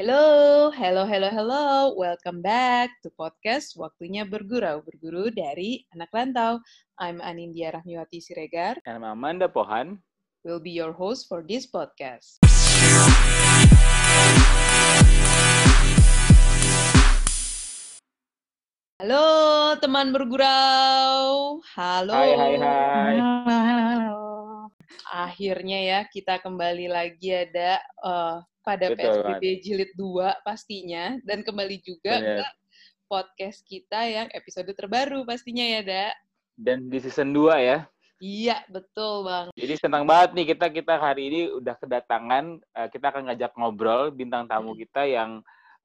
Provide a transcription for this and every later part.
Hello, hello, hello, hello. Welcome back to podcast Waktunya Bergurau, berguru dari anak rantau. I'm Anindya Rahmiwati Siregar. And I'm Amanda Pohan. Will be your host for this podcast. Halo teman bergurau. Halo. Hai, hai, hai. Halo, halo, halo. Akhirnya ya kita kembali lagi ada uh, pada Betul PSBB jilid 2 pastinya dan kembali juga Bener. ke podcast kita yang episode terbaru pastinya ya, Da. Dan di season 2 ya. Iya, betul, Bang. Jadi senang banget nih kita kita hari ini udah kedatangan eh, kita akan ngajak ngobrol bintang tamu Hmm. kita yang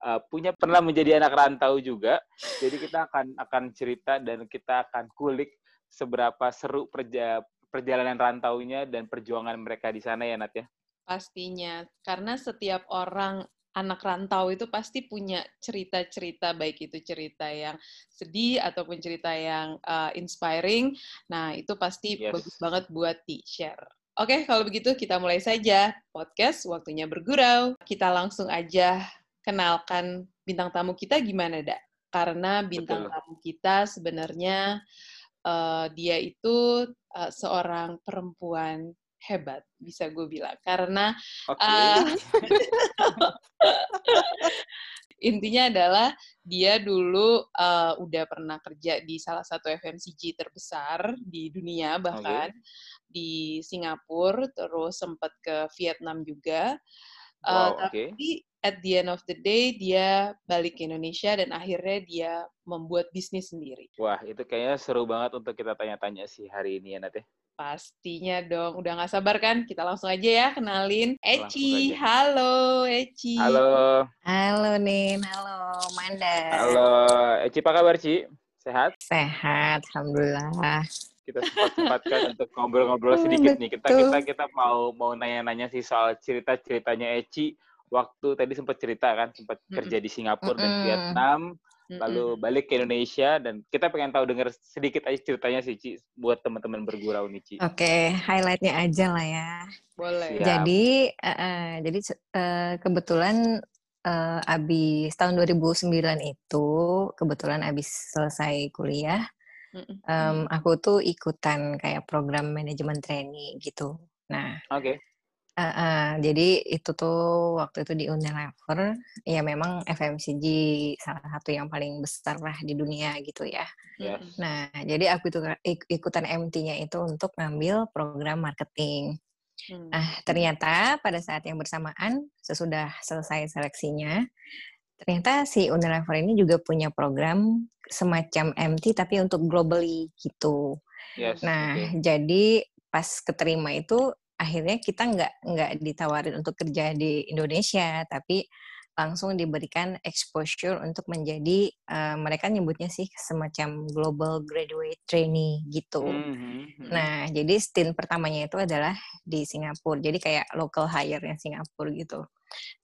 eh, punya pernah menjadi anak rantau juga. Jadi kita akan akan cerita dan kita akan kulik seberapa seru perja, perjalanan rantaunya dan perjuangan mereka di sana ya Nat ya. Pastinya. Karena setiap orang anak rantau itu pasti punya cerita-cerita, baik itu cerita yang sedih ataupun cerita yang uh, inspiring. Nah, itu pasti Yes. bagus banget buat di-share. Oke, kalau begitu kita mulai saja podcast Waktunya Bergurau. Kita langsung aja kenalkan bintang tamu kita gimana, Dak? Karena bintang Betul. tamu kita sebenarnya uh, dia itu uh, seorang perempuan hebat, bisa gue bilang. Karena Oke. Ah. intinya adalah dia dulu uh, udah pernah kerja di salah satu FMCG terbesar di dunia bahkan di Singapura terus sempat ke Vietnam juga Uh, Wow, oke. tapi at the end of the day dia balik ke Indonesia dan akhirnya dia membuat bisnis sendiri Wah, itu kayaknya seru banget untuk kita tanya-tanya sih hari ini ya Nat ya. Pastinya dong udah nggak sabar kan kita langsung aja ya kenalin Eci halo Eci Halo. Halo, Nin. Halo, Manda. Halo. Eci apa kabar, Ci? Sehat? Sehat, Alhamdulillah. kita sempat-sempatkan untuk ngobrol-ngobrol sedikit nih. Kita kita kita mau mau nanya-nanya sih soal cerita-ceritanya Eci waktu tadi sempat cerita kan sempat kerja di Singapura dan Mm-mm. Vietnam Mm-mm. Lalu balik ke Indonesia dan kita pengen tahu dengar sedikit aja ceritanya sih Ci buat teman-teman bergurau nih Ci. Oke, highlightnya aja lah ya. boleh Siap. Jadi, eh, eh, jadi eh, kebetulan eh, abis tahun 2009 itu kebetulan abis selesai kuliah, em, aku tuh ikutan kayak program manajemen trainee gitu. Nah, Oke. Eh, eh, jadi itu tuh waktu itu di Unilever, ya memang FMCG salah satu yang paling besar lah di dunia gitu ya. Yes. Nah, jadi aku itu ik- ikutan MT-nya itu untuk ngambil program marketing. Hmm. Nah, ternyata pada saat yang bersamaan sesudah selesai seleksinya, ternyata si Unilever ini juga punya program semacam MT tapi untuk globally gitu. Yes. Nah, oke. jadi pas keterima itu akhirnya kita nggak nggak ditawarin untuk kerja di Indonesia, tapi langsung diberikan exposure untuk menjadi eh, mereka nyebutnya sih semacam global graduate trainee gitu. Mhm, mhm. Nah, jadi stint pertamanya itu adalah di Singapura. Jadi kayak local hire-nya Singapura gitu.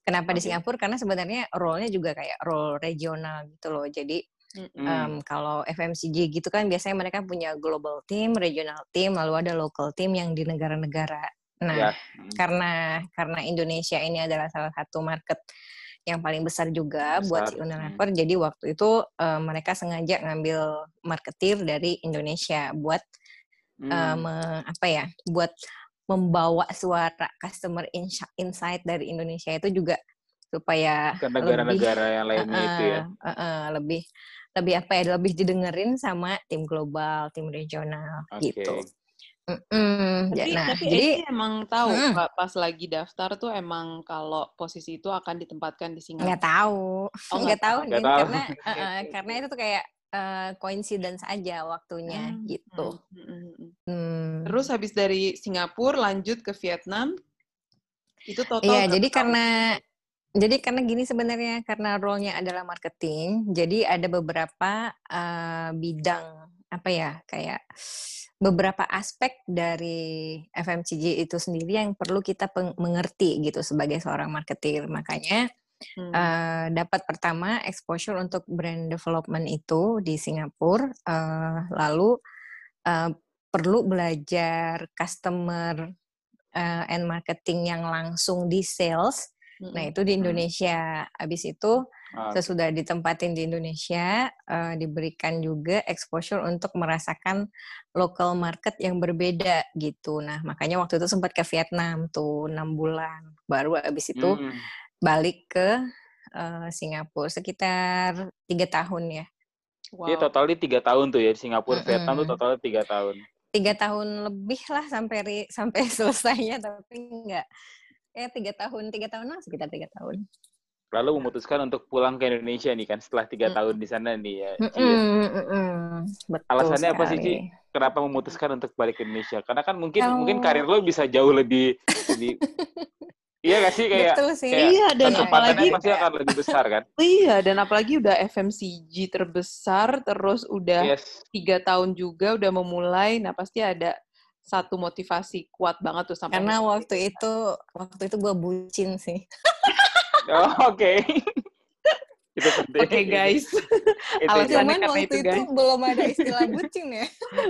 Kenapa di Oke. Singapura? Karena sebenarnya role-nya juga kayak role regional gitu loh. Jadi Mm-mm. Hmm. em, kalau FMCG gitu kan biasanya mereka punya global team, regional team, lalu ada local team yang di negara-negara. Nah, Ya. Mhm. karena karena Indonesia ini adalah salah satu market yang paling besar juga buat si Besar, Unilever. Jadi waktu itu eh, mereka sengaja ngambil marketir dari Indonesia buat eh, Hmm. me- apa ya buat membawa suara customer insight dari Indonesia itu juga supaya ke negara-negara yang lainnya itu ya. eh, eh, lebih lebih apa ya lebih didengerin sama tim global tim regional Oke. gitu Mm-mm. Tapi, nah tapi jadi Eci emang tahu Mm. Pak, pas lagi daftar tuh emang kalau posisi itu akan ditempatkan di Singapura. nggak tahu Oh, nggak tahu Nggak tahu. karena eh, karena itu tuh kayak eh, coincidence aja waktunya Hmm, gitu hmm, hmm, hmm. Hmm. Terus habis dari Singapura lanjut ke Vietnam. Itu total Iya, jadi tahun? karena jadi karena gini sebenarnya karena role-nya adalah marketing, jadi ada beberapa eh, bidang apa ya kayak beberapa aspek dari FMCG itu sendiri yang perlu kita mengerti gitu sebagai seorang marketer. Makanya Hmm. eh, dapat pertama exposure untuk brand development itu di Singapura, eh, lalu eh, perlu belajar customer eh, and marketing yang langsung di sales Nah, itu di Indonesia. Habis itu ah. sesudah ditempatin di Indonesia, uh, diberikan juga exposure untuk merasakan local market yang berbeda gitu. Nah, makanya waktu itu sempat ke Vietnam tuh enam bulan. Baru habis itu hmm. balik ke uh, Singapura sekitar tiga tahun ya. Wow. Jadi totalnya tiga tahun tuh ya di Singapura, mm -hmm. Vietnam tuh totalnya tiga tahun. Tiga tahun lebih lah sampai sampai selesainya, tapi enggak eh tiga tahun tiga tahun lah sekitar tiga tahun lalu memutuskan untuk pulang ke Indonesia nih kan setelah tiga mm. tahun di sana nih ya mm -mm, alasannya sekali. apa sih Ci? kenapa memutuskan untuk balik ke Indonesia karena kan mungkin oh. mungkin karir lo bisa jauh lebih lebih Iya gak sih kayak, Betul sih. kayak iya, dan apalagi pasti akan lebih besar kan? Iya dan apalagi udah FMCG terbesar terus udah tiga yes. tahun juga udah memulai, nah pasti ada satu motivasi kuat banget tuh sampai karena waktu itu waktu itu gue bucin sih. Oh, oke. Okay. itu penting. Oke okay, guys alasannya karena waktu itu, guys. itu belum ada istilah bucin ya.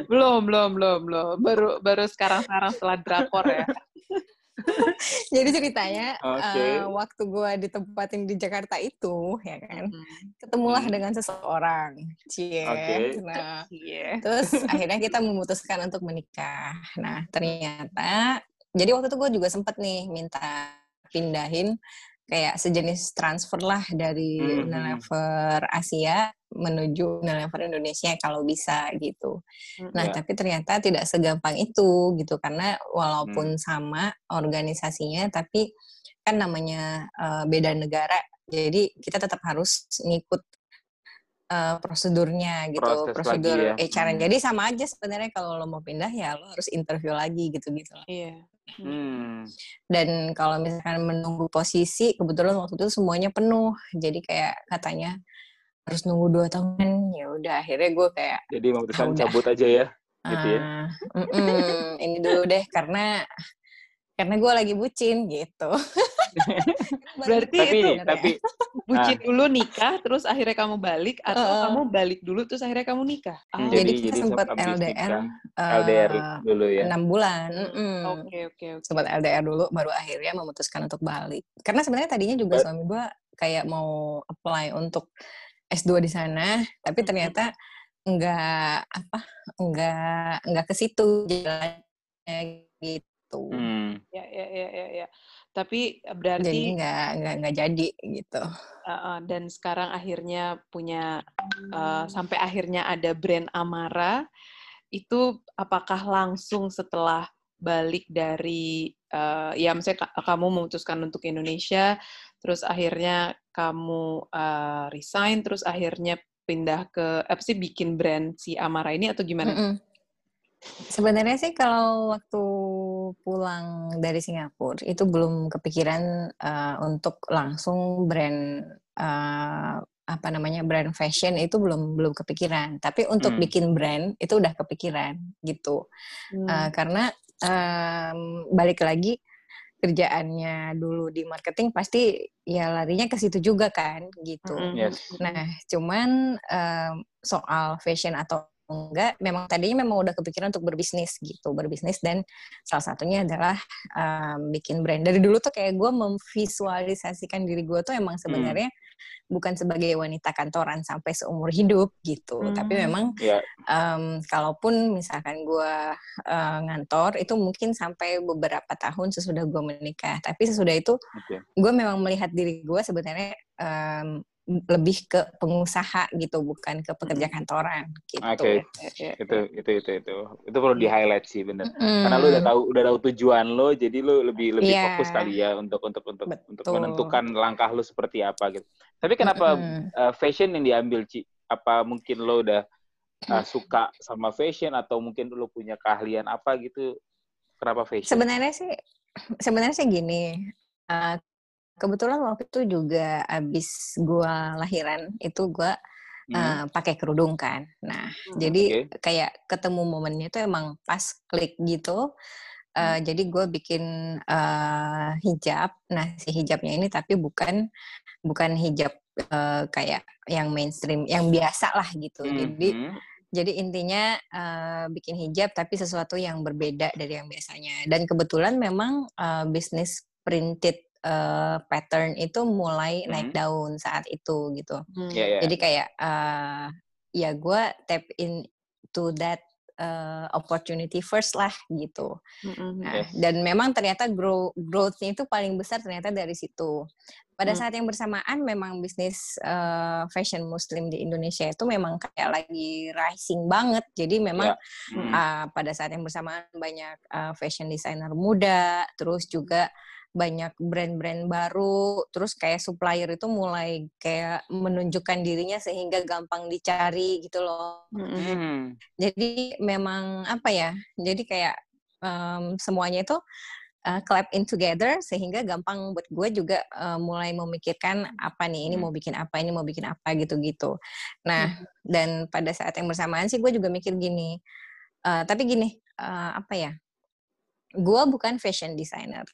Belum belum belum belum. Baru baru sekarang sekarang setelah drakor ya Jadi ceritanya okay. uh, eh, waktu gue ditempatin di Jakarta itu, ya kan, hmm. ketemulah hmm. dengan seseorang, cie. Okay. Nah, yeah. terus akhirnya kita memutuskan untuk menikah. Nah, ternyata, jadi waktu itu gue juga sempet nih minta pindahin kayak sejenis transfer lah dari hmm. Unilever Asia menuju Unilever Indonesia kalau bisa gitu. Hmm. Nah, yeah. tapi ternyata tidak segampang itu gitu karena walaupun hmm. sama organisasinya tapi kan namanya uh, beda negara. Jadi kita tetap harus ngikut uh, prosedurnya gitu, Proses prosedur ya. HR. Hmm. Jadi sama aja sebenarnya kalau lo mau pindah ya lo harus interview lagi gitu-gitu Iya. Hmm. Dan kalau misalkan menunggu posisi, kebetulan waktu itu semuanya penuh. Jadi kayak katanya harus nunggu dua tahun. Ya udah, akhirnya gue kayak. Jadi memutuskan ah, cabut aja ya, gitu ya. Uh, mm -mm, ini dulu deh, karena karena gue lagi bucin gitu. Berarti tapi, itu tapi bucin uh, dulu nikah, terus akhirnya kamu balik, atau uh, kamu balik dulu terus akhirnya kamu nikah? Oh. Jadi, jadi kita sempat LDR, uh, LDR dulu ya. Enam bulan. Oke oke oke. Sempat LDR dulu, baru akhirnya memutuskan untuk balik. Karena sebenarnya tadinya juga But, suami gue kayak mau apply untuk S2 di sana, tapi ternyata enggak apa enggak enggak ke situ jalannya gitu. Hmm. Ya, ya, ya, ya, ya. Tapi berarti jadi nggak nggak nggak jadi gitu. Uh, uh, dan sekarang akhirnya punya uh, sampai akhirnya ada brand Amara. Itu apakah langsung setelah balik dari uh, ya misalnya kamu memutuskan untuk Indonesia, terus akhirnya kamu uh, resign, terus akhirnya pindah ke apa sih bikin brand si Amara ini atau gimana? Mm -mm. Sebenarnya sih kalau waktu pulang dari Singapura itu belum kepikiran uh, untuk langsung brand uh, apa namanya brand fashion itu belum belum kepikiran. Tapi untuk hmm. bikin brand itu udah kepikiran gitu. Hmm. Uh, karena um, balik lagi kerjaannya dulu di marketing pasti ya larinya ke situ juga kan gitu. Mm, yes. Nah, cuman um, soal fashion atau enggak memang tadinya memang udah kepikiran untuk berbisnis gitu berbisnis dan salah satunya adalah um, bikin brand dari dulu tuh kayak gue memvisualisasikan diri gue tuh emang hmm. sebenarnya hmm. bukan sebagai wanita kantoran sampai seumur hidup gitu hmm. tapi memang yeah. Ya. um, kalaupun misalkan gue uh, ngantor itu mungkin sampai beberapa tahun sesudah gue menikah tapi sesudah itu okay. gue memang melihat diri gue sebenarnya um, lebih ke pengusaha gitu bukan ke pekerja kantoran gitu. Oke. Okay. itu itu itu itu itu perlu di highlight sih bener. Mm. Karena lu udah tahu udah tahu tujuan lo jadi lu lebih lebih yeah. fokus kali ya untuk untuk untuk Betul. untuk menentukan langkah lu seperti apa gitu. Tapi kenapa mm. uh, fashion yang diambil Ci? Apa mungkin lo udah uh, suka sama fashion atau mungkin lu punya keahlian apa gitu? Kenapa fashion? Sebenarnya sih sebenarnya sih gini. Uh, kebetulan waktu itu juga abis gue lahiran itu gue hmm. uh, pakai kerudung kan. Nah, hmm, jadi okay. kayak ketemu momennya itu emang pas klik gitu. Uh, hmm. Jadi gue bikin uh, hijab. Nah, si hijabnya ini tapi bukan bukan hijab uh, kayak yang mainstream, yang biasa lah gitu. Hmm. Jadi hmm. jadi intinya uh, bikin hijab tapi sesuatu yang berbeda dari yang biasanya. Dan kebetulan memang uh, bisnis printed uh, pattern itu mulai hmm. naik daun saat itu gitu. Hmm. Yeah, yeah. Jadi kayak uh, ya gue tap in to that uh, opportunity first lah gitu. Mm-hmm. Nah, dan memang ternyata grow growth-nya itu paling besar ternyata dari situ. Pada mm. saat yang bersamaan memang bisnis uh, fashion muslim di Indonesia itu memang kayak lagi rising banget. Jadi memang yeah. mm. uh, pada saat yang bersamaan banyak uh, fashion designer muda, terus juga banyak brand-brand baru, terus kayak supplier itu mulai kayak menunjukkan dirinya sehingga gampang dicari gitu loh. Mm. Jadi memang apa ya? Jadi kayak um, semuanya itu uh, clap in together sehingga gampang buat gue juga uh, mulai memikirkan apa nih ini mau bikin apa ini mau bikin apa gitu-gitu. Nah mm. dan pada saat yang bersamaan sih gue juga mikir gini. Uh, tapi gini uh, apa ya? Gue bukan fashion designer.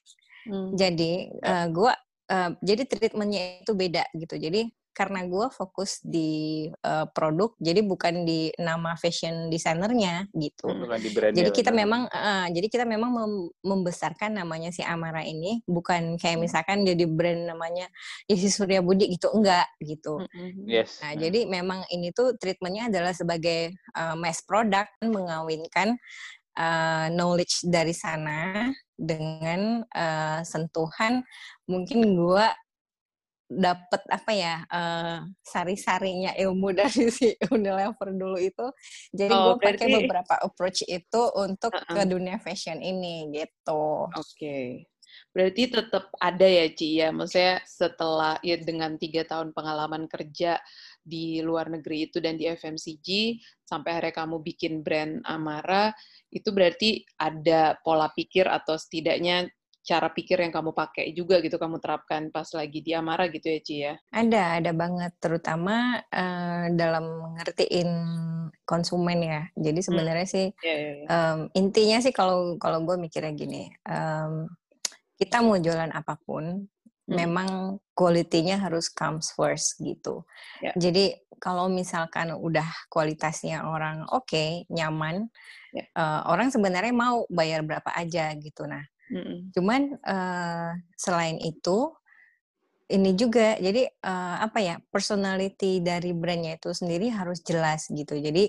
Hmm. Jadi uh, gue uh, jadi treatmentnya itu beda gitu. Jadi karena gue fokus di uh, produk, jadi bukan di nama fashion desainernya gitu. Hmm, bukan di jadi kita memang, uh, jadi kita memang mem membesarkan namanya si Amara ini, bukan kayak hmm. misalkan jadi brand namanya Yesi Surya Budi gitu, enggak gitu. Hmm. Yes. Nah, hmm. jadi memang ini tuh treatmentnya adalah sebagai uh, mass product mengawinkan uh, knowledge dari sana dengan uh, sentuhan mungkin gue dapat apa ya uh, sari-sarinya ilmu dari si Unilever dulu itu jadi oh, gue pakai beberapa approach itu untuk uh -uh. ke dunia fashion ini gitu oke okay. berarti tetap ada ya Ci ya maksudnya setelah ya dengan tiga tahun pengalaman kerja di luar negeri itu dan di FMCG sampai akhirnya kamu bikin brand Amara itu berarti ada pola pikir atau setidaknya cara pikir yang kamu pakai juga gitu kamu terapkan pas lagi di Amara gitu ya Ci ya? Ada, ada banget terutama uh, dalam ngertiin konsumen ya. Jadi hmm. sebenarnya hmm. sih yeah, yeah, yeah. Um, intinya sih kalau kalau gue mikirnya gini, um, kita mau jualan apa pun. Memang kualitinya harus comes first gitu. Yeah. Jadi kalau misalkan udah kualitasnya orang oke, okay, nyaman, yeah. Ya. uh, orang sebenarnya mau bayar berapa aja gitu. Nah, mm -hmm. cuman uh, selain itu ini juga jadi uh, apa ya personality dari brandnya itu sendiri harus jelas gitu jadi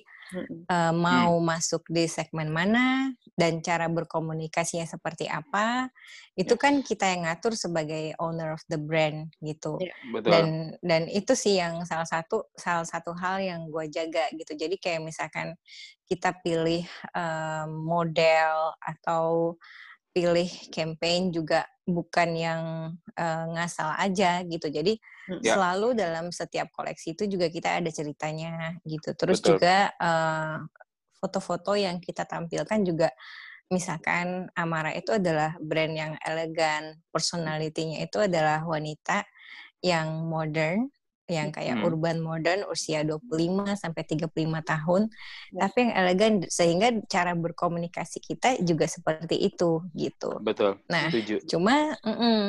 uh, mau hmm. masuk di segmen mana dan cara berkomunikasinya seperti apa itu ya. kan kita yang ngatur sebagai owner of the brand gitu ya, betul. dan dan itu sih yang salah satu salah satu hal yang gue jaga gitu jadi kayak misalkan kita pilih uh, model atau pilih campaign juga bukan yang uh, ngasal aja gitu. Jadi ya. selalu dalam setiap koleksi itu juga kita ada ceritanya gitu. Terus Betul. juga uh, foto-foto yang kita tampilkan juga misalkan Amara itu adalah brand yang elegan, personality-nya itu adalah wanita yang modern, yang kayak hmm. urban modern usia 25 sampai 35 tahun ya. tapi yang elegan sehingga cara berkomunikasi kita juga seperti itu gitu. Betul. Nah, setuju. cuma mm -mm.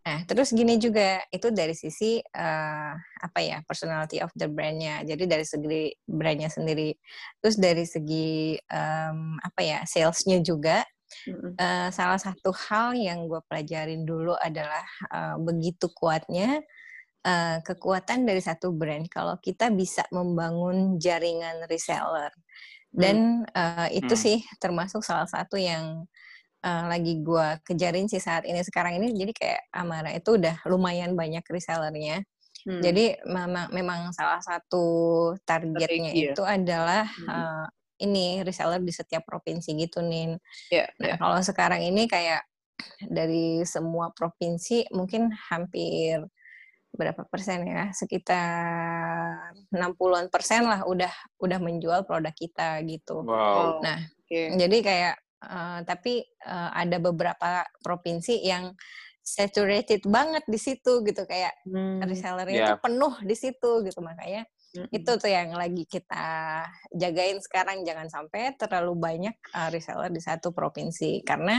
Nah, terus gini juga itu dari sisi uh, apa ya personality of the brandnya. Jadi dari segi brandnya sendiri, terus dari segi um, apa ya salesnya juga. Mm-hmm. Uh, salah satu hal yang gue pelajarin dulu adalah uh, begitu kuatnya uh, kekuatan dari satu brand kalau kita bisa membangun jaringan reseller dan hmm. uh, itu hmm. sih termasuk salah satu yang uh, lagi gue kejarin sih saat ini sekarang ini jadi kayak Amara itu udah lumayan banyak resellernya hmm. jadi memang memang salah satu targetnya Strategi, ya? itu adalah hmm. uh, ini reseller di setiap provinsi gitu nih. Yeah, nah yeah. kalau sekarang ini kayak dari semua provinsi mungkin hampir berapa persen ya sekitar 60-an persen lah udah udah menjual produk kita gitu. Wow. Nah, okay. jadi kayak uh, tapi uh, ada beberapa provinsi yang saturated banget di situ gitu kayak hmm. resellernya yeah. itu penuh di situ gitu makanya Mm-hmm. Itu tuh yang lagi kita jagain sekarang jangan sampai terlalu banyak uh, reseller di satu provinsi karena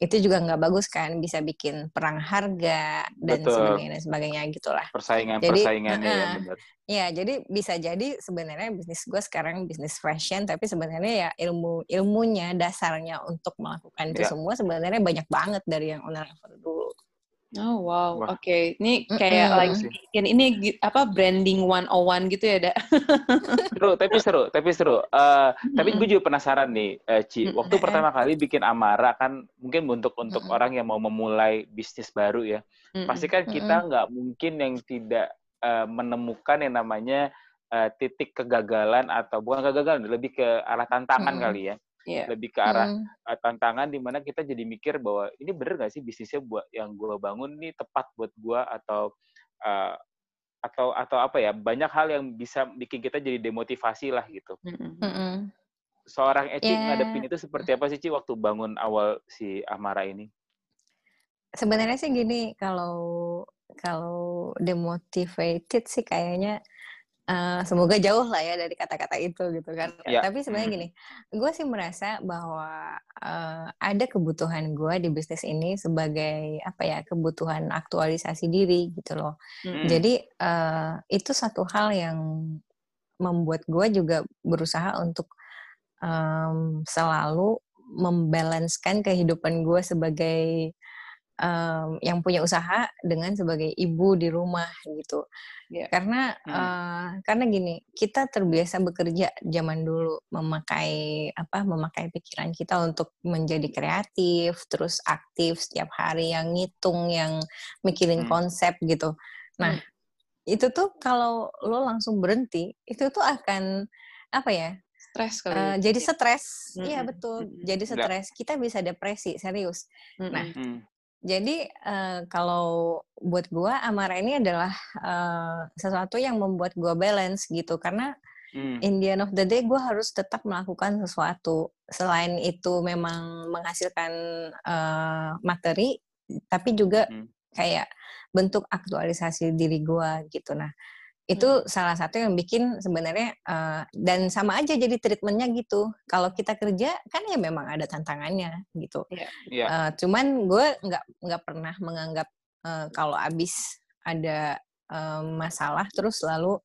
itu juga nggak bagus kan bisa bikin perang harga dan Betul. sebagainya dan sebagainya gitulah. Persaingan jadi, persaingannya uh, ya benar. Ya, jadi bisa jadi sebenarnya bisnis gue sekarang bisnis fashion, tapi sebenarnya ya ilmu ilmunya dasarnya untuk melakukan itu ya. semua sebenarnya banyak banget dari yang owner dulu. Oh wow, oke. Okay. Ini kayak mm -hmm. like ini, ini apa branding one on one gitu ya, Dak? seru, tapi seru, tapi seru. Uh, Tapi gue juga penasaran nih, uh, Ci. Waktu mm -hmm. pertama kali bikin Amara kan mungkin untuk untuk mm -hmm. orang yang mau memulai bisnis baru ya. Mm -hmm. Pasti kan kita nggak mm -hmm. mungkin yang tidak uh, menemukan yang namanya uh, titik kegagalan atau bukan kegagalan, lebih ke arah tantangan mm -hmm. kali ya yeah. lebih ke arah mm. tantangan di mana kita jadi mikir bahwa ini bener gak sih bisnisnya buat yang gue bangun ini tepat buat gue atau uh, atau atau apa ya banyak hal yang bisa bikin kita jadi demotivasi lah gitu. Mm -hmm. Seorang Eci yeah. ngadepin itu seperti apa sih Ci waktu bangun awal si Amara ini? Sebenarnya sih gini kalau kalau demotivated sih kayaknya Uh, semoga jauh lah ya dari kata-kata itu gitu kan. Ya. Tapi sebenarnya gini, gue sih merasa bahwa uh, ada kebutuhan gue di bisnis ini sebagai apa ya kebutuhan aktualisasi diri gitu loh. Hmm. Jadi uh, itu satu hal yang membuat gue juga berusaha untuk um, selalu membalanskan kehidupan gue sebagai um, yang punya usaha dengan sebagai ibu di rumah gitu. Yeah. Karena hmm. uh, karena gini, kita terbiasa bekerja zaman dulu memakai apa? memakai pikiran kita untuk menjadi kreatif, terus aktif setiap hari yang ngitung, yang mikirin hmm. konsep gitu. Nah, hmm. itu tuh kalau lo langsung berhenti, itu tuh akan apa ya? stres kali. Uh, jadi stres. Iya, mm -hmm. betul. Jadi stres. Kita bisa depresi, serius. Mm -hmm. Nah, jadi uh, kalau buat gue Amara ini adalah uh, sesuatu yang membuat gue balance gitu karena hmm. in the end of the day gue harus tetap melakukan sesuatu selain itu memang menghasilkan uh, materi tapi juga hmm. kayak bentuk aktualisasi diri gue gitu nah itu hmm. salah satu yang bikin sebenarnya uh, dan sama aja jadi treatmentnya gitu kalau kita kerja kan ya memang ada tantangannya gitu yeah. Yeah. Uh, cuman gue nggak nggak pernah menganggap uh, kalau abis ada uh, masalah terus lalu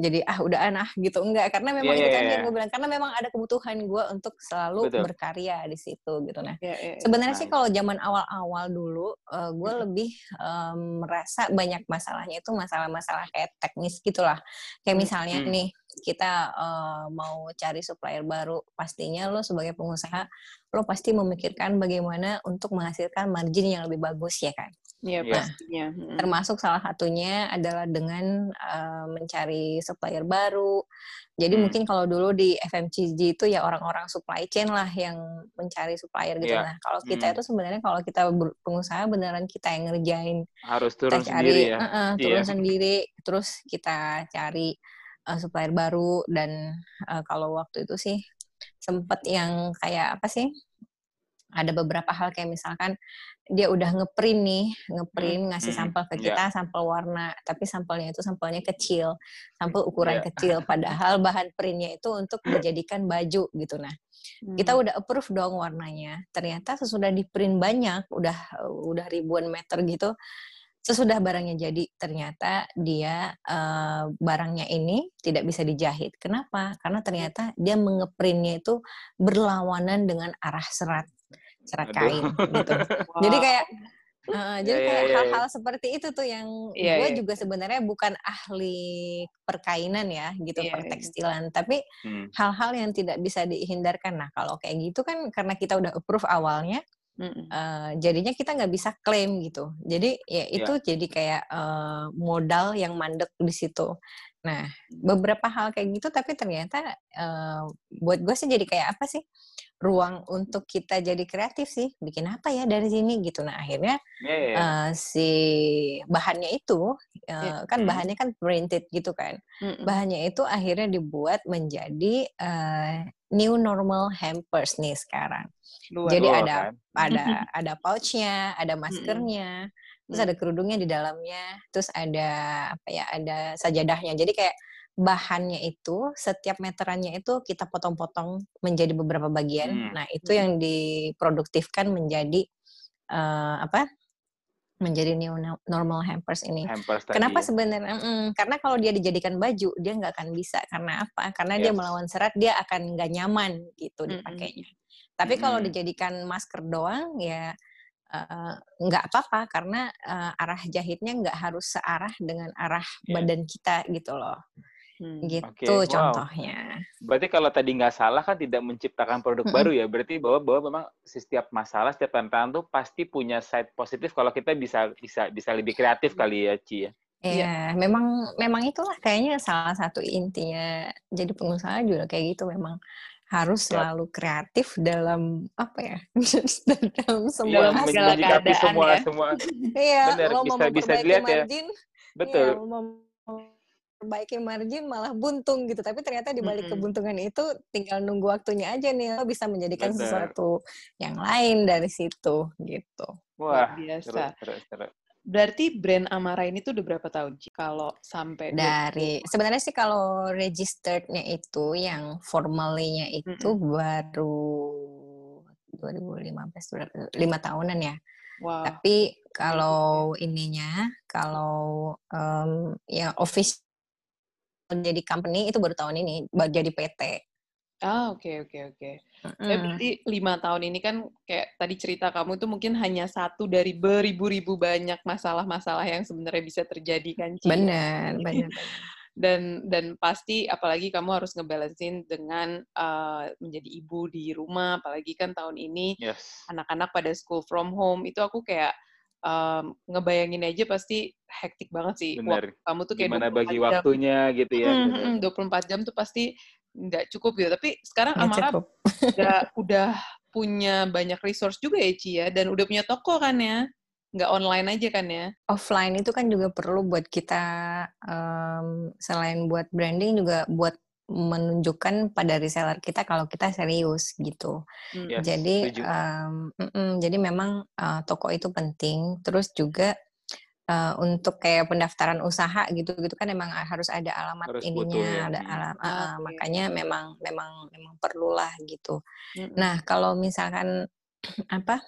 jadi ah udah anah gitu enggak karena memang yeah, itu yeah, tadi yeah. yang gue bilang karena memang ada kebutuhan gue untuk selalu Betul. berkarya di situ gitu nah yeah, yeah, sebenarnya nice. sih kalau zaman awal-awal dulu uh, gue yeah. lebih um, merasa banyak masalahnya itu masalah-masalah kayak teknis gitulah kayak hmm, misalnya hmm. nih kita uh, mau cari supplier baru pastinya lo sebagai pengusaha lo pasti memikirkan bagaimana untuk menghasilkan margin yang lebih bagus ya kan Iya yeah, pastinya. Hmm. Termasuk salah satunya adalah dengan uh, mencari supplier baru. Jadi hmm. mungkin kalau dulu di FMCG itu ya orang-orang supply chain lah yang mencari supplier gitu. Yeah. Nah kalau kita hmm. itu sebenarnya kalau kita pengusaha beneran kita yang ngerjain. Harus turun kita cari, sendiri ya. Uh -uh, turun yeah. sendiri. Terus kita cari uh, supplier baru dan uh, kalau waktu itu sih sempet yang kayak apa sih? Ada beberapa hal kayak misalkan dia udah ngeprint nih, ngeprint hmm, ngasih hmm, sampel ke kita, yeah. sampel warna, tapi sampelnya itu sampelnya kecil, sampel ukuran yeah. kecil, padahal bahan printnya itu untuk dijadikan baju gitu. Nah, hmm. kita udah approve dong warnanya. Ternyata sesudah di print banyak, udah udah ribuan meter gitu, sesudah barangnya jadi ternyata dia uh, barangnya ini tidak bisa dijahit. Kenapa? Karena ternyata dia mengeprintnya itu berlawanan dengan arah serat serat kain gitu. Wow. Jadi kayak Uh, jadi yeah, kayak yeah, hal-hal yeah. seperti itu tuh yang yeah, gue yeah. juga sebenarnya bukan ahli perkainan ya gitu yeah, iya. pertekstilan, yeah. tapi hmm. hal-hal yang tidak bisa dihindarkan. Nah kalau kayak gitu kan karena kita udah approve awalnya, mm uh, jadinya kita nggak bisa klaim gitu. Jadi ya itu yeah. jadi kayak uh, modal yang mandek di situ. Nah beberapa hal kayak gitu, tapi ternyata uh, buat gue sih jadi kayak apa sih? Ruang untuk kita jadi kreatif sih bikin apa ya dari sini gitu nah akhirnya yeah, yeah. Uh, si bahannya itu uh, yeah. kan bahannya kan printed gitu kan mm -mm. bahannya itu akhirnya dibuat menjadi uh, new normal hampers nih sekarang Luar jadi ada kan? ada ada pouchnya ada maskernya mm -mm. terus ada kerudungnya di dalamnya terus ada apa ya ada sajadahnya jadi kayak bahannya itu setiap meterannya itu kita potong-potong menjadi beberapa bagian. Hmm. Nah, itu yang diproduktifkan menjadi uh, apa? menjadi new normal hampers ini. Hampers Kenapa ya. sebenarnya? Mm, karena kalau dia dijadikan baju, dia nggak akan bisa. Karena apa? Karena yes. dia melawan serat, dia akan nggak nyaman gitu dipakainya. Mm -hmm. Tapi mm -hmm. kalau dijadikan masker doang, ya uh, nggak apa-apa karena uh, arah jahitnya nggak harus searah dengan arah yeah. badan kita gitu loh. Hmm. Gitu okay. contohnya. Berarti kalau tadi nggak salah kan tidak menciptakan produk hmm. baru ya. Berarti bahwa bahwa memang setiap masalah, setiap tantangan tuh pasti punya side positif kalau kita bisa bisa bisa lebih kreatif kali ya, Ci ya. Iya, ya. memang memang itulah kayaknya salah satu intinya jadi pengusaha juga kayak gitu memang harus selalu kreatif dalam apa ya dalam semua ya, segala keadaan semua ya. semua iya lo bisa, mau bisa dilihat ya. margin, ya betul ya, mau memperbaiki margin malah buntung gitu tapi ternyata di balik mm -hmm. kebuntungan itu tinggal nunggu waktunya aja nih lo bisa menjadikan betul. sesuatu yang lain dari situ gitu wah biasa seru, seru, seru. Berarti brand Amara ini tuh udah berapa tahun Ci? Kalau sampai dari sebenarnya sih kalau registerednya itu yang formalnya itu mm -hmm. baru 2015 lima tahunan ya. Wow. Tapi kalau ininya kalau um, ya office jadi company itu baru tahun ini jadi PT. Ah, oke okay, oke okay, oke. Okay. Mm. Berarti lima tahun ini kan kayak tadi cerita kamu itu mungkin hanya satu dari beribu-ribu banyak masalah-masalah yang sebenarnya bisa terjadi kan? Benar, benar. dan dan pasti apalagi kamu harus ngebalancein dengan uh, menjadi ibu di rumah, apalagi kan tahun ini yes. anak-anak pada school from home itu aku kayak um, ngebayangin aja pasti hektik banget sih. Bener. kamu tuh kayak gimana bagi jam. waktunya gitu ya. Hmm, 24 jam tuh pasti nggak cukup gitu. Tapi sekarang nggak Amara udah udah punya banyak resource juga ya Ci ya dan udah punya toko kan ya. Nggak online aja kan ya. Offline itu kan juga perlu buat kita um, selain buat branding juga buat menunjukkan pada reseller kita kalau kita serius gitu. Hmm. Yes, jadi um, mm -mm, jadi memang uh, toko itu penting. Terus juga uh, untuk kayak pendaftaran usaha gitu gitu kan emang harus ada alamat harus ininya ya. ada alam uh, uh, makanya memang memang memang perlulah gitu hmm. nah kalau misalkan apa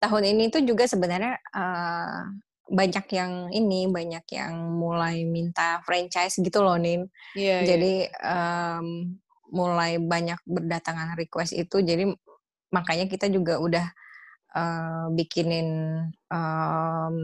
tahun ini tuh juga sebenarnya uh, banyak yang ini banyak yang mulai minta franchise gitu loh nin yeah, iya. jadi yeah. Um, mulai banyak berdatangan request itu jadi makanya kita juga udah uh, bikinin um,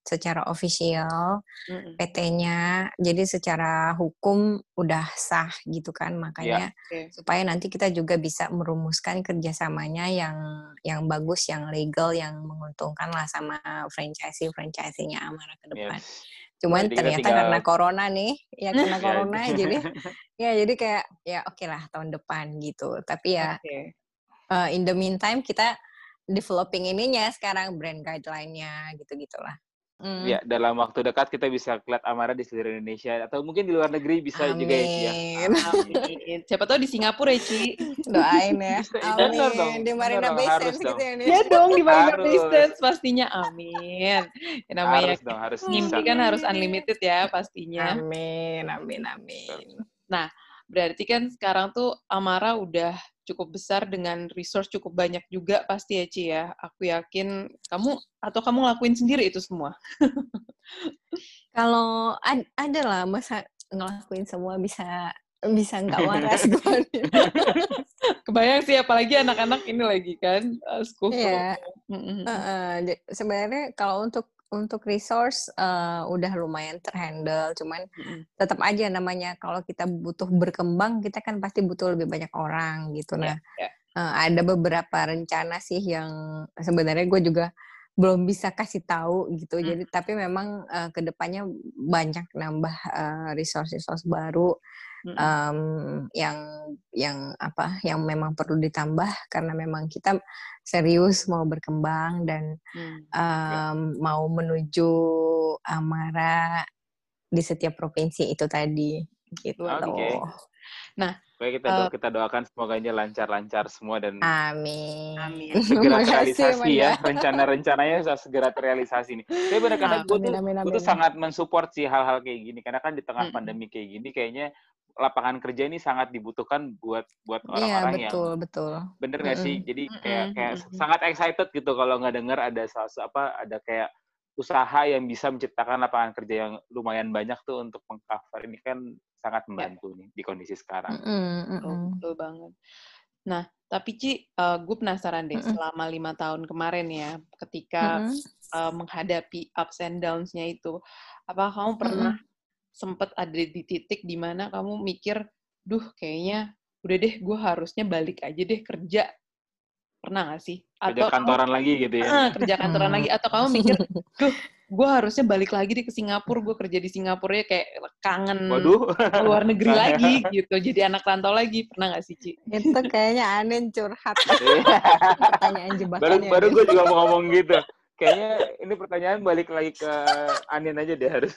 secara ofisial mm-hmm. PT-nya, jadi secara hukum udah sah gitu kan, makanya yeah. okay. supaya nanti kita juga bisa merumuskan kerjasamanya yang yang bagus, yang legal, yang menguntungkan lah sama franchise franchise-nya Amara ke depan. Yes. Cuman jadi ternyata tinggal... karena corona nih, ya karena ya, corona jadi ya jadi kayak ya oke okay lah tahun depan gitu. Tapi ya okay. uh, in the meantime kita developing ininya sekarang brand guideline-nya gitu-gitulah. Mm. Ya, dalam waktu dekat kita bisa lihat Amara di seluruh Indonesia atau mungkin di luar negeri bisa Amin. juga ya, ya. Amin. Siapa tahu di Singapura ya, Ci. Doain ya. Amin. Dong. Di Marina Bay Sands gitu ya. Ya dong di Marina Bay Sands pastinya. Amin. Ya, namanya harus dong, harus mimpi kan harus unlimited ya pastinya. Amin. Amin. Amin. Nah, berarti kan sekarang tuh Amara udah cukup besar dengan resource cukup banyak juga pasti ya Ci ya. Aku yakin kamu atau kamu ngelakuin sendiri itu semua. Kalau ad, ada lah masa ngelakuin semua bisa bisa nggak waras Kebayang sih apalagi anak-anak ini lagi kan uh, school. Iya. Uh, uh, sebenarnya kalau untuk untuk resource uh, udah lumayan terhandle, cuman mm-hmm. tetap aja namanya kalau kita butuh berkembang, kita kan pasti butuh lebih banyak orang gitu. Nah, yeah, yeah. Uh, ada beberapa rencana sih yang sebenarnya gue juga belum bisa kasih tahu gitu. Mm. Jadi tapi memang uh, ke depannya banyak nambah uh, resource-resource baru um, yang yang apa yang memang perlu ditambah karena memang kita serius mau berkembang dan um, mau menuju Amara di setiap provinsi itu tadi gitu. Okay. Nah, Baik kita do uh, kita doakan semoga ini lancar-lancar semua dan Amin. Amin. Segera terrealisasi ya rencana-rencananya bisa segera terrealisasi nih. Tapi benar karena gue tuh gue tuh sangat mensupport sih hal-hal kayak gini karena kan di tengah hmm. pandemi kayak gini kayaknya lapangan kerja ini sangat dibutuhkan buat buat iya, orang-orang yeah, betul, yang betul. bener nggak mm -hmm. sih jadi kayak kayak mm -hmm. sangat excited gitu kalau nggak dengar ada salah apa ada kayak usaha yang bisa menciptakan lapangan kerja yang lumayan banyak tuh untuk mengcover ini kan sangat iya. membantu yeah. nih di kondisi sekarang. Mm -hmm. betul, betul banget. Nah Tapi Ci, uh, gue penasaran deh mm -mm. selama lima tahun kemarin ya, ketika mm -mm. Uh, menghadapi ups and downs-nya itu, apa kamu pernah mm -mm. Sempat ada di titik di mana kamu mikir, duh kayaknya udah deh gue harusnya balik aja deh kerja. Pernah gak sih? Atau kerja kantoran kamu, lagi gitu ya? Uh, kerja kantoran lagi. Atau kamu mikir, duh gue harusnya balik lagi di ke Singapura gue kerja di Singapura ya kayak kangen Waduh. luar negeri lagi gitu jadi anak rantau lagi pernah gak sih Ci? itu kayaknya aneh curhat iya. pertanyaan jebakan baru baru gue juga mau ngomong gitu kayaknya ini pertanyaan balik lagi ke Anin aja deh harus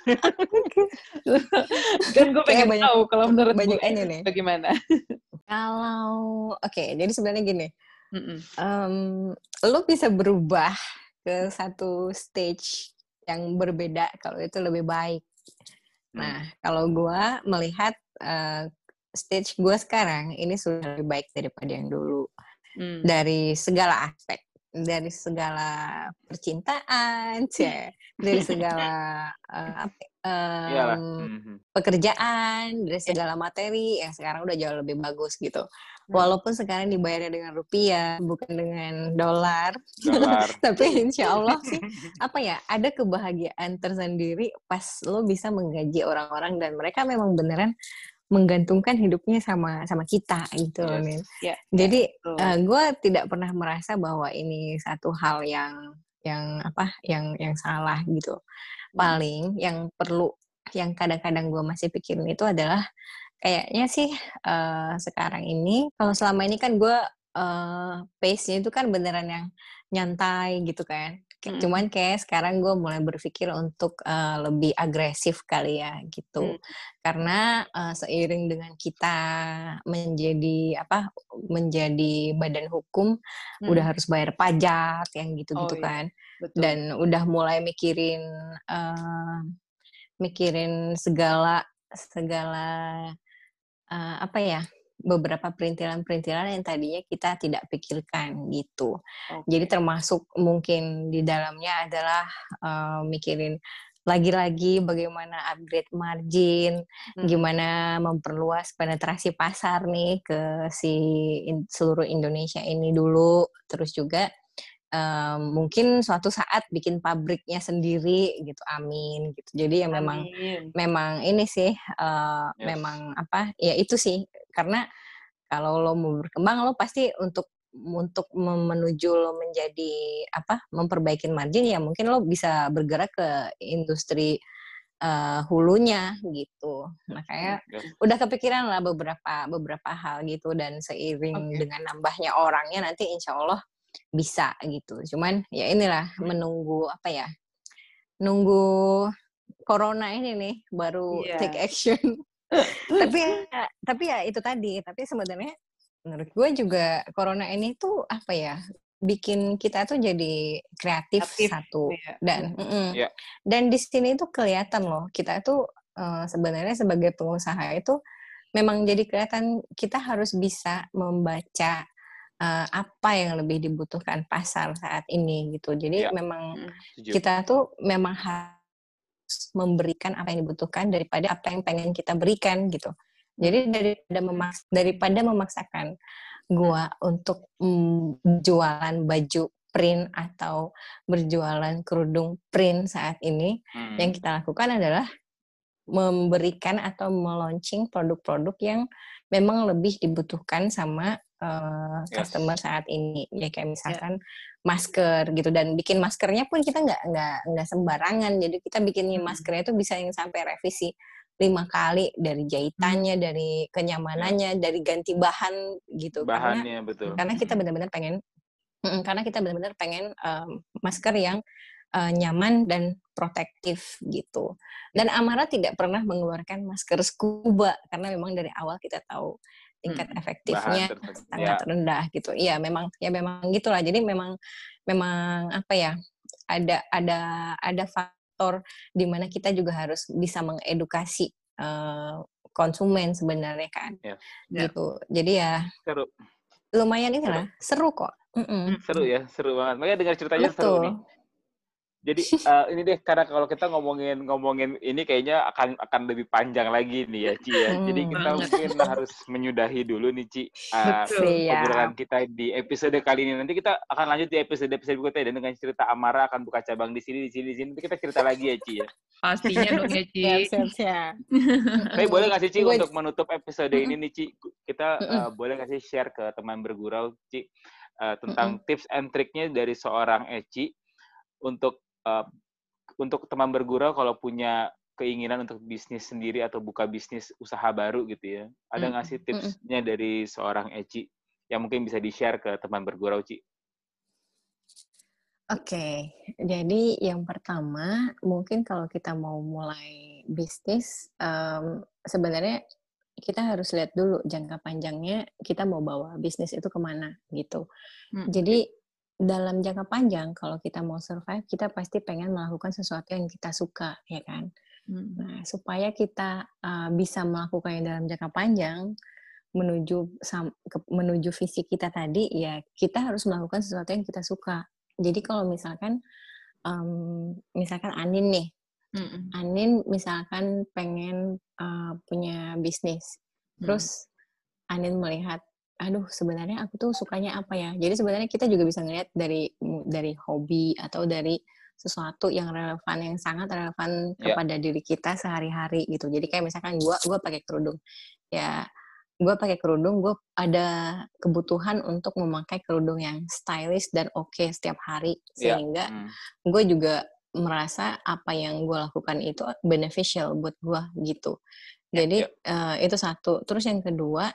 dan gue pengen banyak, tahu kalau menurut banyak ini nih bagaimana kalau oke okay, jadi sebenarnya gini mm -mm. Um, lo bisa berubah ke satu stage yang berbeda kalau itu lebih baik. Nah, hmm. kalau gue melihat uh, stage gue sekarang ini sudah lebih baik daripada yang dulu hmm. dari segala aspek, dari segala percintaan, cek, dari segala uh, apa, um, pekerjaan, dari segala materi yang sekarang udah jauh lebih bagus gitu. Hmm. Walaupun sekarang dibayarnya dengan rupiah, bukan dengan dolar. dolar. Tapi insya Allah sih, apa ya, ada kebahagiaan tersendiri pas lo bisa menggaji orang-orang dan mereka memang beneran menggantungkan hidupnya sama sama kita gitu yes. Yeah. Jadi uh, eh, gue tidak pernah merasa bahwa ini satu hal yang yang apa yang yang salah gitu. Hmm. Paling yang perlu yang kadang-kadang gue masih pikirin itu adalah kayaknya sih uh, sekarang ini kalau selama ini kan gue uh, pace-nya itu kan beneran yang nyantai gitu kan. Mm. Cuman kayak sekarang gue mulai berpikir untuk uh, lebih agresif kali ya gitu. Mm. Karena uh, seiring dengan kita menjadi apa menjadi badan hukum mm. udah harus bayar pajak yang gitu-gitu oh, iya. kan. Betul. Dan udah mulai mikirin uh, mikirin segala segala uh, apa ya beberapa perintilan-perintilan yang tadinya kita tidak pikirkan gitu. Okay. Jadi termasuk mungkin di dalamnya adalah uh, mikirin lagi-lagi bagaimana upgrade margin, hmm. gimana memperluas penetrasi pasar nih ke si in, seluruh Indonesia ini dulu, terus juga um, mungkin suatu saat bikin pabriknya sendiri gitu amin gitu jadi ya memang amin. memang ini sih uh, yes. memang apa ya itu sih karena kalau lo mau berkembang lo pasti untuk untuk menuju lo menjadi apa memperbaiki margin ya mungkin lo bisa bergerak ke industri uh, hulunya gitu. Makanya yes. udah kepikiran lah beberapa beberapa hal gitu dan seiring okay. dengan nambahnya orangnya nanti insya Allah bisa gitu. Cuman ya inilah menunggu apa ya? Nunggu corona ini nih baru yeah. take action. tapi ya, tapi ya itu tadi, tapi sebenarnya menurut gue juga corona ini tuh apa ya? bikin kita tuh jadi kreatif Aktif, satu yeah. dan mm -mm. Yeah. dan di sini tuh kelihatan loh kita tuh uh, sebenarnya sebagai pengusaha itu memang jadi kelihatan kita harus bisa membaca uh, apa yang lebih dibutuhkan pasar saat ini gitu. Jadi ya. memang hmm, kita tuh memang harus memberikan apa yang dibutuhkan daripada apa yang pengen kita berikan gitu. Jadi daripada memaks daripada memaksakan gua untuk mm, jualan baju print atau berjualan kerudung print saat ini, hmm. yang kita lakukan adalah memberikan atau meluncing produk-produk yang memang lebih dibutuhkan sama uh, customer saat ini ya kayak ya. misalkan yeah. masker gitu dan bikin maskernya pun kita nggak nggak nggak sembarangan jadi kita bikinnya hmm. maskernya itu bisa yang sampai revisi lima kali dari jahitannya hmm. dari kenyamanannya yeah. dari ganti bahan gitu bahannya karena, betul karena kita benar-benar pengen karena kita benar-benar pengen um, masker yang uh, nyaman dan protektif gitu. Dan Amara tidak pernah mengeluarkan masker scuba karena memang dari awal kita tahu tingkat hmm, efektifnya sangat ya. rendah gitu. Iya, memang ya memang gitulah. Jadi memang memang apa ya? Ada ada ada faktor di mana kita juga harus bisa mengedukasi uh, konsumen sebenarnya kan. Ya. Gitu. Jadi ya seru. Lumayan ini lah, seru kok. Mm -mm. Seru ya, seru banget. Makanya dengar ceritanya Betul. seru nih. Jadi uh, ini deh karena kalau kita ngomongin ngomongin ini kayaknya akan akan lebih panjang lagi nih ya Ci ya. Hmm, Jadi kita banget. mungkin harus menyudahi dulu nih Ci uh, obrolan kita di episode kali ini. Nanti kita akan lanjut di episode episode berikutnya dan dengan cerita Amara akan buka cabang di sini di sini di sini. Nanti kita cerita lagi ya Ci ya. Pastinya dong ya Ci. Siap siap siap. Tapi boleh nggak sih Ci untuk menutup episode ini nih Ci kita uh, boleh nggak sih share ke teman bergurau Ci uh, tentang tips and triknya dari seorang Eci untuk uh, untuk teman bergurau kalau punya keinginan untuk bisnis sendiri atau buka bisnis usaha baru gitu ya. Ada nggak sih tipsnya dari seorang Eci yang mungkin bisa di-share ke teman bergurau, Ci? Oke, okay. jadi yang pertama mungkin kalau kita mau mulai bisnis, um, sebenarnya kita harus lihat dulu jangka panjangnya kita mau bawa bisnis itu ke mana gitu. Hmm. Jadi dalam jangka panjang kalau kita mau survive kita pasti pengen melakukan sesuatu yang kita suka ya kan hmm. nah supaya kita uh, bisa melakukannya dalam jangka panjang menuju menuju visi kita tadi ya kita harus melakukan sesuatu yang kita suka jadi kalau misalkan um, misalkan Anin nih hmm. Anin misalkan pengen uh, punya bisnis hmm. terus Anin melihat aduh sebenarnya aku tuh sukanya apa ya jadi sebenarnya kita juga bisa ngeliat dari dari hobi atau dari sesuatu yang relevan yang sangat relevan yeah. kepada diri kita sehari-hari gitu jadi kayak misalkan gue gue pakai kerudung ya gue pakai kerudung gue ada kebutuhan untuk memakai kerudung yang stylish dan oke okay setiap hari iya. sehingga yeah. mm. gue juga merasa apa yang gue lakukan itu beneficial buat gue gitu ya, jadi yeah. Uh, itu satu terus yang kedua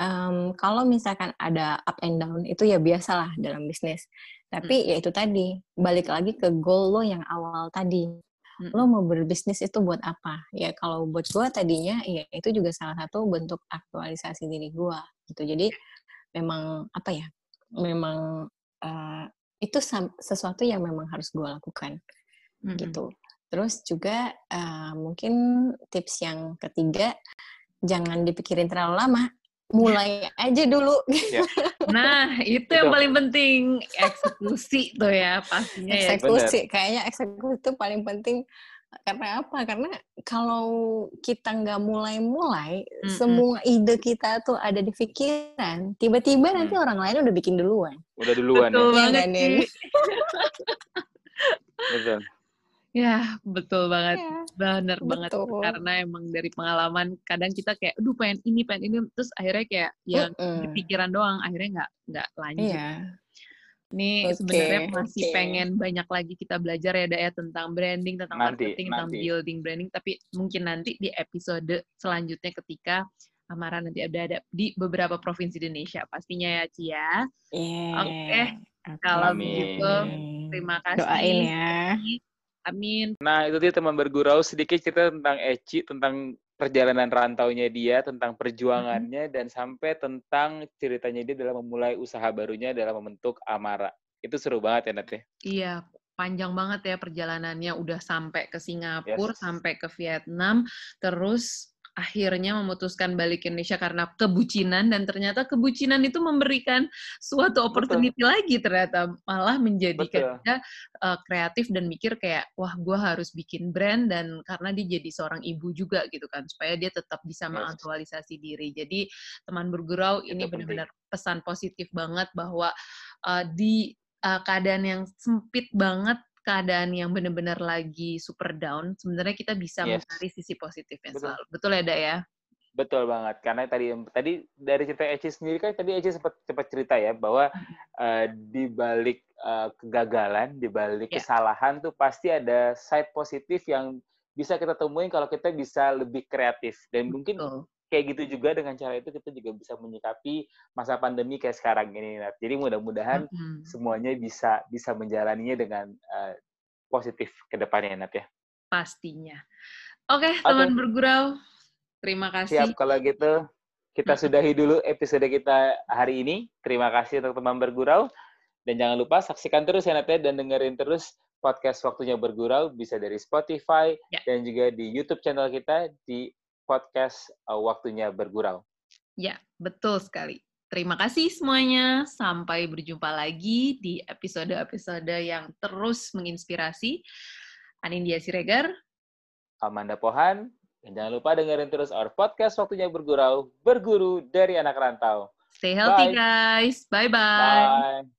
um, kalau misalkan ada up and down itu ya biasalah dalam bisnis. Tapi hmm. ya itu tadi balik lagi ke goal lo yang awal tadi. Hmm. Lo mau berbisnis itu buat apa? Ya kalau buat gue tadinya ya itu juga salah satu bentuk aktualisasi diri gue gitu. Jadi memang apa ya? Memang uh, itu sesuatu yang memang harus gue lakukan hmm. gitu. Terus juga uh, mungkin tips yang ketiga jangan dipikirin terlalu lama mulai aja dulu. Ya. Nah, itu yang paling penting eksekusi tuh ya pastinya ya. Eksekusi, ya. kayaknya eksekusi itu paling penting karena apa? Karena kalau kita nggak mulai-mulai, mm -hmm. semua ide kita tuh ada di pikiran. Tiba-tiba mm. nanti orang lain udah bikin duluan. Udah duluan Betul ya. banget ya, Betul. Ya, betul banget. Ya, Bener betul. banget. Karena emang dari pengalaman kadang kita kayak, aduh pengen ini, pengen ini. Terus akhirnya kayak yang uh -uh. di pikiran doang. Akhirnya nggak nggak lanjut. Iya. Ini okay, sebenarnya masih okay. pengen banyak lagi kita belajar ya, ya tentang branding, tentang nanti, marketing, nanti. tentang building branding. Tapi mungkin nanti di episode selanjutnya ketika Amara nanti ada, ada di beberapa provinsi di Indonesia pastinya ya Cia. Ya. Yeah. Oke, okay. kalau begitu terima kasih. Doain ya. Amin. Nah, itu dia teman bergurau sedikit cerita tentang Eci, tentang perjalanan rantaunya dia, tentang perjuangannya, mm -hmm. dan sampai tentang ceritanya dia dalam memulai usaha barunya dalam membentuk Amara. Itu seru banget ya, Nat? Ya? Iya, panjang banget ya perjalanannya. Udah sampai ke Singapura, yes. sampai ke Vietnam, terus akhirnya memutuskan balik ke Indonesia karena kebucinan dan ternyata kebucinan itu memberikan suatu opportunity Betul. lagi ternyata. Malah menjadikan dia uh, kreatif dan mikir kayak wah gue harus bikin brand dan karena dia jadi seorang ibu juga gitu kan. Supaya dia tetap bisa yes. mengaktualisasi diri. Jadi teman bergurau ini benar-benar pesan positif banget bahwa uh, di uh, keadaan yang sempit banget keadaan yang benar-benar lagi super down, sebenarnya kita bisa yes. mencari sisi positifnya Betul. selalu. Betul ya, Dak ya? Betul banget. Karena tadi tadi dari cerita Eci sendiri kan tadi Eci sempat cepat cerita ya bahwa uh, di balik uh, kegagalan, di balik yeah. kesalahan tuh pasti ada side positif yang bisa kita temuin kalau kita bisa lebih kreatif dan mungkin kayak gitu juga dengan cara itu kita juga bisa menyikapi masa pandemi kayak sekarang ini. Jadi mudah-mudahan mm-hmm. semuanya bisa bisa menjalaninya dengan uh, positif ke depannya Nat ya. Pastinya. Oke, okay, teman okay. bergurau. Terima kasih. Siap kalau gitu kita sudahi dulu episode kita hari ini. Terima kasih untuk teman bergurau dan jangan lupa saksikan terus ya Nat ya dan dengerin terus podcast Waktunya Bergurau bisa dari Spotify ya. dan juga di YouTube channel kita di podcast uh, Waktunya Bergurau. Ya, betul sekali. Terima kasih semuanya. Sampai berjumpa lagi di episode-episode yang terus menginspirasi. Anindya Siregar. Amanda Pohan. Dan jangan lupa dengerin terus our podcast Waktunya Bergurau, berguru dari anak rantau. Stay healthy, Bye. guys. Bye-bye. Bye.